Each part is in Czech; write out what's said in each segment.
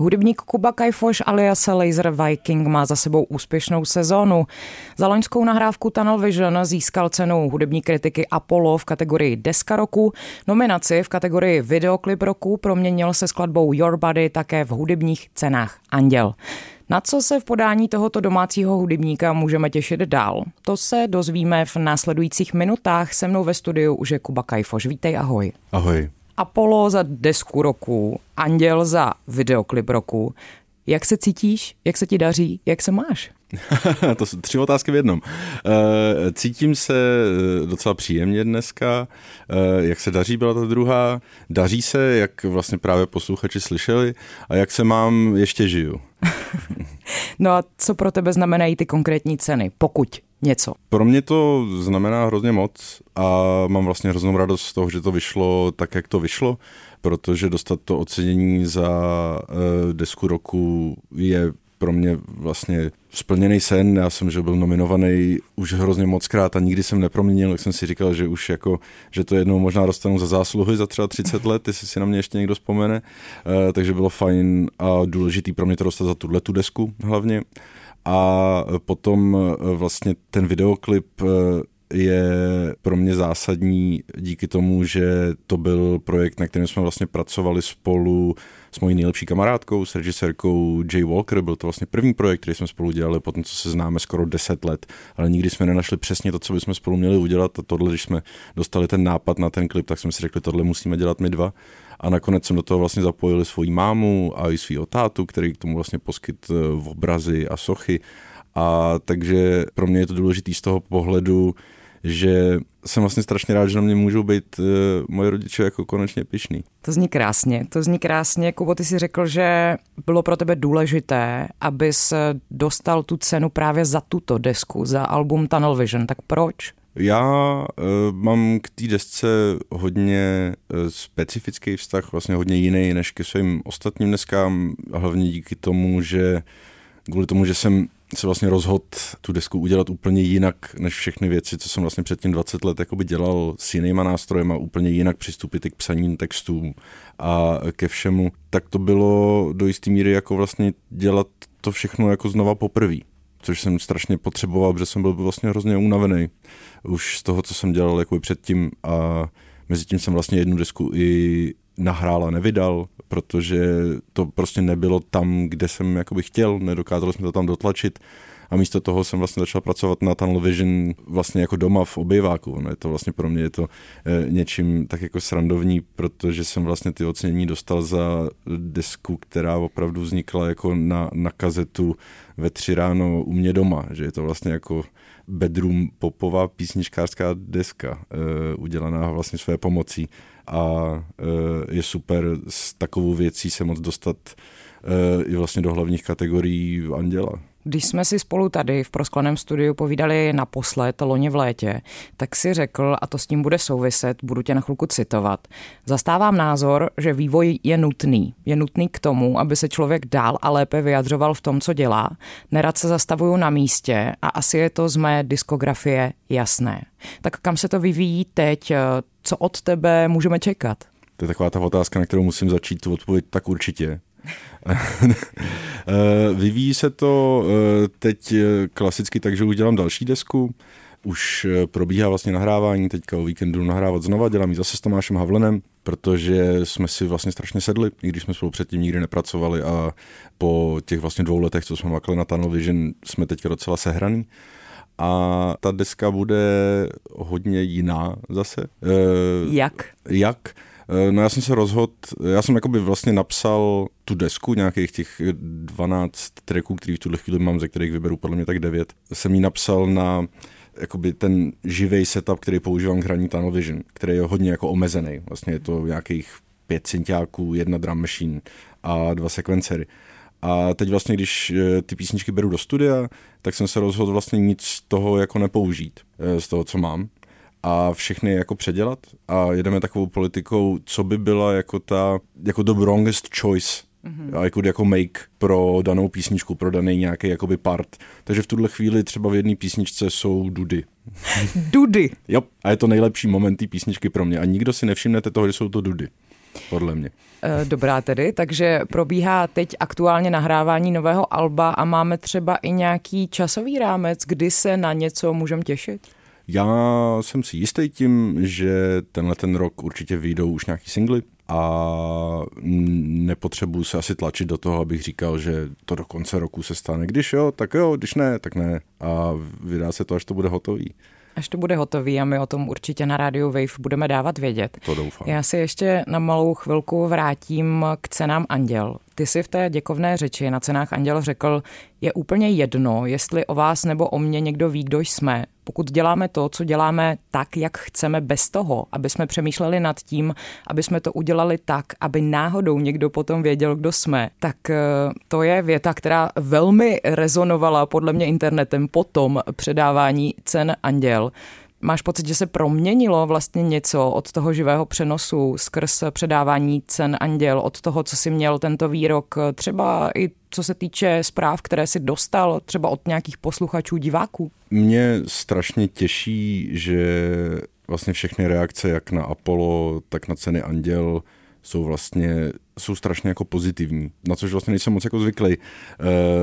Hudebník Kuba Kajfoš alias Laser Viking má za sebou úspěšnou sezónu. Za loňskou nahrávku Tunnel Vision získal cenu hudební kritiky Apollo v kategorii Deska roku. Nominaci v kategorii Videoklip roku proměnil se skladbou Your Body také v hudebních cenách Anděl. Na co se v podání tohoto domácího hudebníka můžeme těšit dál? To se dozvíme v následujících minutách. Se mnou ve studiu už je Kuba Kajfoš. Vítej, ahoj. Ahoj. Apollo za desku roku, Anděl za videoklip roku. Jak se cítíš? Jak se ti daří? Jak se máš? to jsou tři otázky v jednom. Eh, cítím se eh, docela příjemně dneska. Eh, jak se daří, byla ta druhá. Daří se, jak vlastně právě posluchači slyšeli. A jak se mám, ještě žiju. no a co pro tebe znamenají ty konkrétní ceny, pokud něco? Pro mě to znamená hrozně moc a mám vlastně hroznou radost z toho, že to vyšlo tak, jak to vyšlo, protože dostat to ocenění za uh, desku roku je pro mě vlastně splněný sen. Já jsem, že byl nominovaný už hrozně moc krát a nikdy jsem neproměnil, tak jsem si říkal, že už jako, že to jednou možná dostanu za zásluhy za třeba 30 let, jestli si na mě ještě někdo vzpomene. Uh, takže bylo fajn a důležitý pro mě to dostat za tuhle tu desku hlavně. A potom eh, vlastně ten videoklip eh, je pro mě zásadní díky tomu, že to byl projekt, na kterém jsme vlastně pracovali spolu s mojí nejlepší kamarádkou, s režisérkou Jay Walker. Byl to vlastně první projekt, který jsme spolu dělali, potom co se známe skoro 10 let, ale nikdy jsme nenašli přesně to, co bychom spolu měli udělat. A tohle, když jsme dostali ten nápad na ten klip, tak jsme si řekli, tohle musíme dělat my dva. A nakonec jsem do toho vlastně zapojili svoji mámu a i svého tátu, který k tomu vlastně poskyt eh, v obrazy a sochy. A takže pro mě je to důležité z toho pohledu, že jsem vlastně strašně rád, že na mě můžou být uh, moje rodiče jako konečně pišný. To zní krásně, to zní krásně. Kubo, ty si řekl, že bylo pro tebe důležité, abys dostal tu cenu právě za tuto desku, za album Tunnel Vision. Tak proč? Já uh, mám k té desce hodně uh, specifický vztah, vlastně hodně jiný než ke svým ostatním deskám, hlavně díky tomu, že kvůli tomu, že jsem se vlastně rozhodl tu desku udělat úplně jinak než všechny věci, co jsem vlastně předtím 20 let jakoby dělal s jinýma nástrojema, úplně jinak přistupit k psaním textům a ke všemu, tak to bylo do jisté míry jako vlastně dělat to všechno jako znova poprvé což jsem strašně potřeboval, protože jsem byl vlastně hrozně unavený už z toho, co jsem dělal jakoby předtím a mezi tím jsem vlastně jednu desku i nahrál a nevydal, protože to prostě nebylo tam, kde jsem jakoby chtěl, nedokázali jsme to tam dotlačit a místo toho jsem vlastně začal pracovat na Tunnel Vision vlastně jako doma v obyváku. No je to vlastně pro mě je to e, něčím tak jako srandovní, protože jsem vlastně ty ocenění dostal za desku, která opravdu vznikla jako na, na kazetu ve tři ráno u mě doma, že je to vlastně jako bedroom popová písničkářská deska, e, udělaná vlastně své pomocí a e, je super s takovou věcí se moc dostat e, i vlastně do hlavních kategorií Anděla. Když jsme si spolu tady v proskleném studiu povídali naposled loni v létě, tak si řekl, a to s tím bude souviset, budu tě na chvilku citovat, zastávám názor, že vývoj je nutný. Je nutný k tomu, aby se člověk dál a lépe vyjadřoval v tom, co dělá. Nerad se zastavuju na místě a asi je to z mé diskografie jasné. Tak kam se to vyvíjí teď? Co od tebe můžeme čekat? To je taková ta otázka, na kterou musím začít tu odpověď tak určitě. Eh, vyvíjí se to eh, teď eh, klasicky tak, že udělám další desku. Už probíhá vlastně nahrávání, teďka o víkendu nahrávat znova, dělám ji zase s Tomášem Havlenem, protože jsme si vlastně strašně sedli, i když jsme spolu předtím nikdy nepracovali a po těch vlastně dvou letech, co jsme makli na Tunnel Vision, jsme teďka docela sehraný a ta deska bude hodně jiná zase. Jak? Jak? Eh, no já jsem se rozhodl, já jsem jakoby vlastně napsal tu desku, nějakých těch 12 tracků, který v tuhle chvíli mám, ze kterých vyberu podle mě tak 9, jsem ji napsal na jakoby ten živý setup, který používám k hraní Tunnel Vision, který je hodně jako omezený. Vlastně je to nějakých pět syntiáků, jedna drum machine a dva sekvencery. A teď vlastně, když eh, ty písničky beru do studia, tak jsem se rozhodl vlastně nic z toho jako nepoužít, eh, z toho, co mám a všechny jako předělat a jedeme takovou politikou, co by byla jako ta, jako the wrongest choice mm-hmm. a jako, jako make pro danou písničku, pro daný nějaký jakoby part. Takže v tuhle chvíli třeba v jedné písničce jsou dudy. dudy? jo, a je to nejlepší moment té písničky pro mě a nikdo si nevšimnete toho, že jsou to dudy. podle mě. Eh, dobrá tedy, takže probíhá teď aktuálně nahrávání nového alba a máme třeba i nějaký časový rámec, kdy se na něco můžeme těšit? Já jsem si jistý tím, že tenhle ten rok určitě vyjdou už nějaký singly a nepotřebuju se asi tlačit do toho, abych říkal, že to do konce roku se stane. Když jo, tak jo, když ne, tak ne. A vydá se to, až to bude hotový až to bude hotový a my o tom určitě na rádiu Wave budeme dávat vědět. To doufám. Já si ještě na malou chvilku vrátím k cenám Anděl. Ty si v té děkovné řeči na cenách Anděl řekl, je úplně jedno, jestli o vás nebo o mě někdo ví, kdo jsme. Pokud děláme to, co děláme tak, jak chceme bez toho, aby jsme přemýšleli nad tím, aby jsme to udělali tak, aby náhodou někdo potom věděl, kdo jsme, tak eh, to je věta, která velmi rezonovala podle mě internetem po tom předávání cen Anděl. Máš pocit, že se proměnilo vlastně něco od toho živého přenosu skrz předávání cen Anděl, od toho, co si měl tento výrok, třeba i co se týče zpráv, které si dostal třeba od nějakých posluchačů, diváků? Mě strašně těší, že vlastně všechny reakce, jak na Apollo, tak na ceny Anděl, jsou vlastně jsou strašně jako pozitivní, na což vlastně nejsem moc jako zvyklý.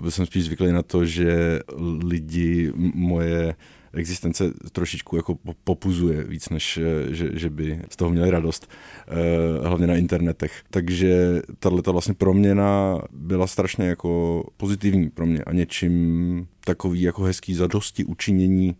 Uh, jsem spíš zvyklý na to, že lidi moje existence trošičku jako popuzuje víc, než eh, že, že by z toho měli radost, eh, hlavně na internetech. Takže tato vlastně proměna byla strašně jako pozitivní pro mě a něčím takový jako hezký zadosti učinění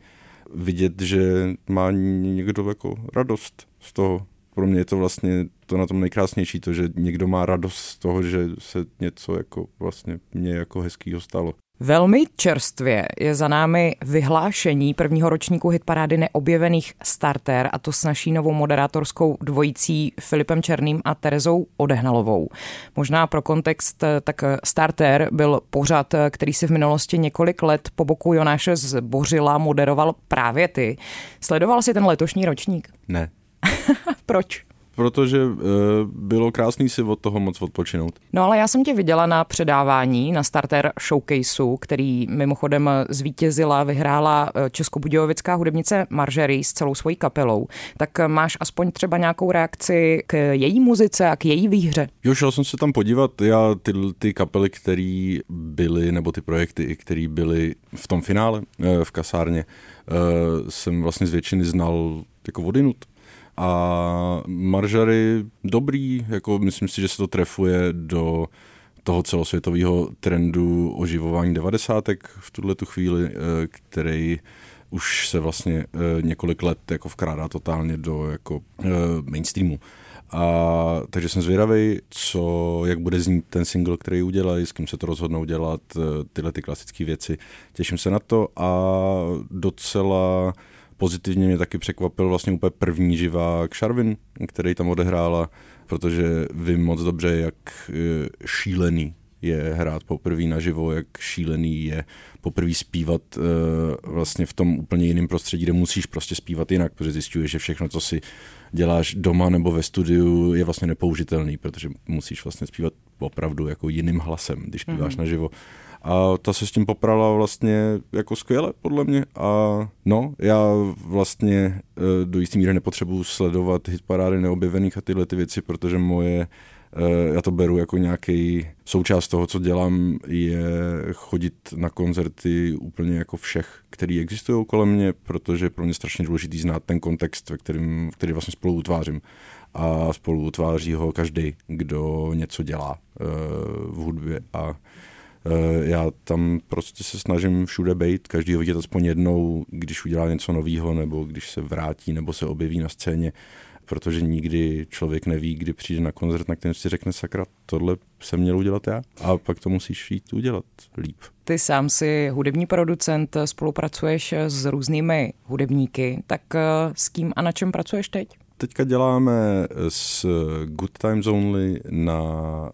vidět, že má někdo jako radost z toho. Pro mě je to vlastně to na tom nejkrásnější, to, že někdo má radost z toho, že se něco jako vlastně mě jako hezkýho stalo. Velmi čerstvě je za námi vyhlášení prvního ročníku hitparády neobjevených starter a to s naší novou moderátorskou dvojicí Filipem Černým a Terezou Odehnalovou. Možná pro kontext, tak starter byl pořad, který si v minulosti několik let po boku Jonáše Zbořila moderoval právě ty. Sledoval si ten letošní ročník? Ne. Proč? Protože e, bylo krásný si od toho moc odpočinout. No ale já jsem tě viděla na předávání, na starter showcaseu, který mimochodem zvítězila, vyhrála eh, českobudějovická hudebnice Marjorie s celou svojí kapelou. Tak máš aspoň třeba nějakou reakci k její muzice a k její výhře? Jo, šel jsem se tam podívat. Já ty, ty kapely, které byly, nebo ty projekty, které byly v tom finále eh, v kasárně, jsem vlastně z většiny znal jako vodinut a Maržary dobrý, jako myslím si, že se to trefuje do toho celosvětového trendu oživování devadesátek v tuhle tu chvíli, eh, který už se vlastně eh, několik let jako vkrádá totálně do jako eh, mainstreamu. A takže jsem zvědavý, co, jak bude znít ten single, který udělají, s kým se to rozhodnou dělat, tyhle ty klasické věci. Těším se na to a docela Pozitivně mě taky překvapil vlastně úplně první živák Sharvin, který tam odehrála, protože vím moc dobře, jak e, šílený je hrát poprvé naživo, jak šílený je poprvé zpívat e, vlastně v tom úplně jiném prostředí, kde musíš prostě zpívat jinak, protože zjišťuješ, že všechno, co si děláš doma nebo ve studiu, je vlastně nepoužitelný, protože musíš vlastně zpívat opravdu jako jiným hlasem, když zpíváš mm-hmm. naživo. A ta se s tím poprala vlastně jako skvěle, podle mě. A no, já vlastně e, do jistý míry nepotřebuji sledovat hitparády neobjevených a tyhle ty věci, protože moje e, já to beru jako nějaký součást toho, co dělám, je chodit na koncerty úplně jako všech, který existují kolem mě, protože je pro mě strašně důležitý znát ten kontext, ve kterým, který vlastně spolu utvářím. A spolu utváří ho každý, kdo něco dělá e, v hudbě. A Eh, já tam prostě se snažím všude být, každý vidět aspoň jednou, když udělá něco nového, nebo když se vrátí, nebo se objeví na scéně, protože nikdy člověk neví, kdy přijde na koncert, na kterém si řekne sakra, tohle jsem měl udělat já a pak to musíš jít udělat líp. Ty sám si hudební producent, spolupracuješ s různými hudebníky, tak eh, s kým a na čem pracuješ teď? Teďka děláme s Good Times Only na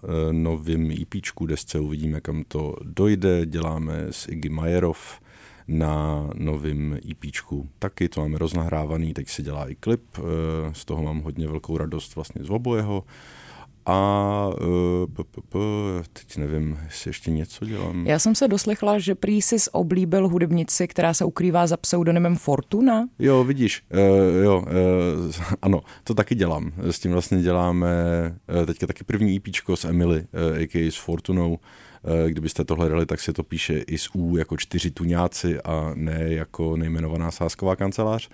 eh, novém EPčku desce, uvidíme, kam to dojde. Děláme s Iggy Majerov na novém EPčku. Taky to máme roznahrávaný, teď se dělá i klip, eh, z toho mám hodně velkou radost vlastně z obojeho. A uh, teď nevím, jestli ještě něco dělám. Já jsem se doslechla, že prý jsi oblíbil hudebnici, která se ukrývá za pseudonymem Fortuna. Jo, vidíš, uh, jo, uh, ano, to taky dělám. S tím vlastně děláme uh, teďka taky první EP s Emily, uh, a.k.a. s Fortunou. Uh, kdybyste to hledali, tak se to píše i s U jako čtyři tuňáci a ne jako nejmenovaná sásková kancelář.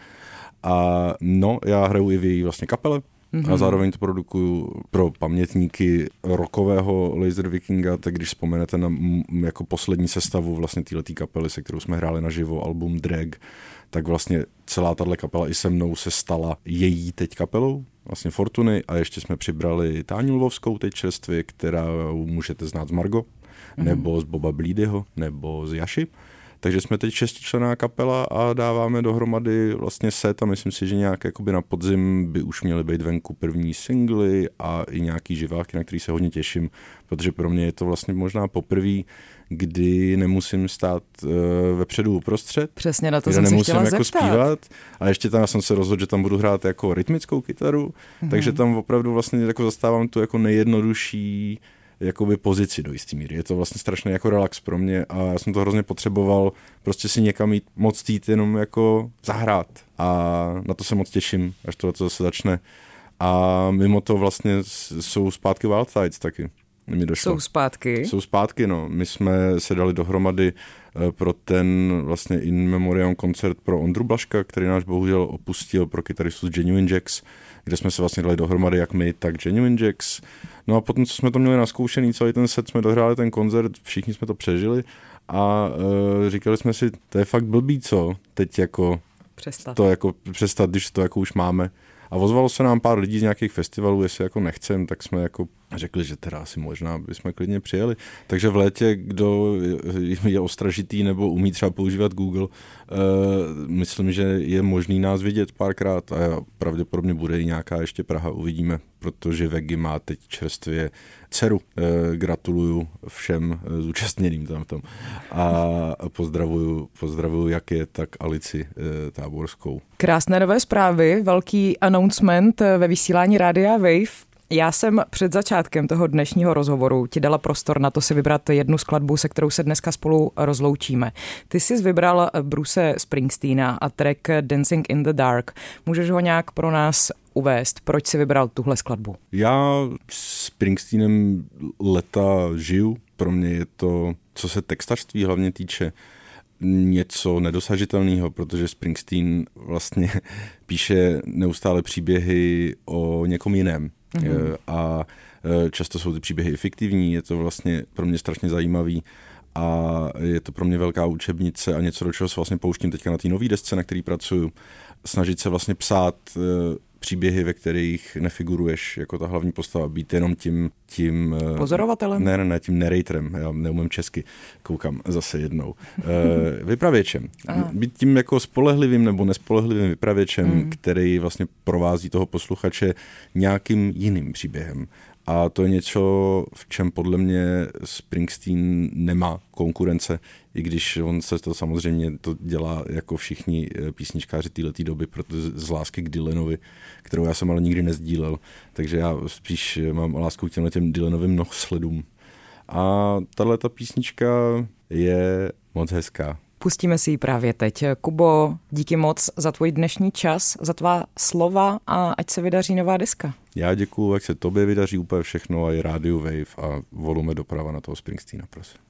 A no, já hraju i v její vlastně kapele, Mm-hmm. A zároveň to produkuju pro pamětníky rokového Laser Vikinga, tak když vzpomenete na m, jako poslední sestavu vlastně této kapely, se kterou jsme hráli naživo, album Drag, tak vlastně celá tahle kapela i se mnou se stala její teď kapelou, vlastně Fortuny a ještě jsme přibrali Táňu Lvovskou teď čerstvě, která můžete znát z Margo, mm-hmm. nebo z Boba Blídyho, nebo z Jaši. Takže jsme teď šestičlená kapela a dáváme dohromady vlastně set a myslím si, že nějak jakoby na podzim by už měly být venku první singly a i nějaký živáky, na který se hodně těším, protože pro mě je to vlastně možná poprvé, kdy nemusím stát uh, vepředu uprostřed. Přesně na to jsem nemusím se chtěla jako zeptat. zpívat. A ještě tam jsem se rozhodl, že tam budu hrát jako rytmickou kytaru, mm-hmm. takže tam opravdu vlastně jako zastávám tu jako nejjednodušší jakoby pozici do jisté míry. Je to vlastně strašně jako relax pro mě a já jsem to hrozně potřeboval prostě si někam jít, moc jít jenom jako zahrát a na to se moc těším, až to zase začne. A mimo to vlastně jsou zpátky Wildsides taky. Mi došlo. Jsou zpátky? Jsou zpátky, no. My jsme se dali dohromady eh, pro ten vlastně in memoriam koncert pro Ondru Blaška, který náš bohužel opustil pro kytaristu z Genuine Jacks, kde jsme se vlastně dali dohromady jak my, tak Genuine Jacks. No a potom, co jsme to měli naskoušený, celý ten set jsme dohráli ten koncert, všichni jsme to přežili a uh, říkali jsme si, to je fakt blbý, co teď jako přestat. to jako přestat, když to jako už máme. A ozvalo se nám pár lidí z nějakých festivalů, jestli jako nechcem, tak jsme jako řekli, že teda asi možná bychom klidně přijeli. Takže v létě, kdo je ostražitý nebo umí třeba používat Google, uh, myslím, že je možný nás vidět párkrát a pravděpodobně bude i nějaká ještě Praha, uvidíme, protože Vegi má teď čerstvě dceru. Uh, gratuluju všem uh, zúčastněným tam v tom. A pozdravuju, pozdravuju jak je, tak Alici uh, Táborskou. Krásné nové zprávy, velký announcement ve vysílání Rádia Wave. Já jsem před začátkem toho dnešního rozhovoru ti dala prostor na to si vybrat jednu skladbu, se kterou se dneska spolu rozloučíme. Ty jsi vybral Bruce Springsteena a track Dancing in the Dark. Můžeš ho nějak pro nás uvést? Proč jsi vybral tuhle skladbu? Já s Springsteenem leta žiju. Pro mě je to, co se textařství hlavně týče, něco nedosažitelného, protože Springsteen vlastně píše neustále příběhy o někom jiném. Mm-hmm. A e, často jsou ty příběhy fiktivní, je to vlastně pro mě strašně zajímavý a je to pro mě velká učebnice a něco, do čeho se vlastně pouštím teďka na té nové desce, na který pracuju. Snažit se vlastně psát e, příběhy, ve kterých nefiguruješ jako ta hlavní postava, být jenom tím... tím Pozorovatelem? Ne, ne, ne, tím narratorem, já neumím česky, koukám zase jednou. vypravěčem. Aha. Být tím jako spolehlivým nebo nespolehlivým vypravěčem, mm. který vlastně provází toho posluchače nějakým jiným příběhem. A to je něco, v čem podle mě Springsteen nemá konkurence, i když on se to samozřejmě to dělá jako všichni eh, písničkáři této doby, protože z lásky k Dylanovi, kterou já jsem ale nikdy nezdílel, takže já spíš mám lásku k těmhle těm Dylanovým nohsledům. A tahle ta písnička je moc hezká. Pustíme si ji právě teď. Kubo, díky moc za tvůj dnešní čas, za tvá slova a ať se vydaří nová deska. Já děkuju, jak se tobě vydaří úplně všechno a i Radio Wave a volume doprava na toho Springsteena, prosím.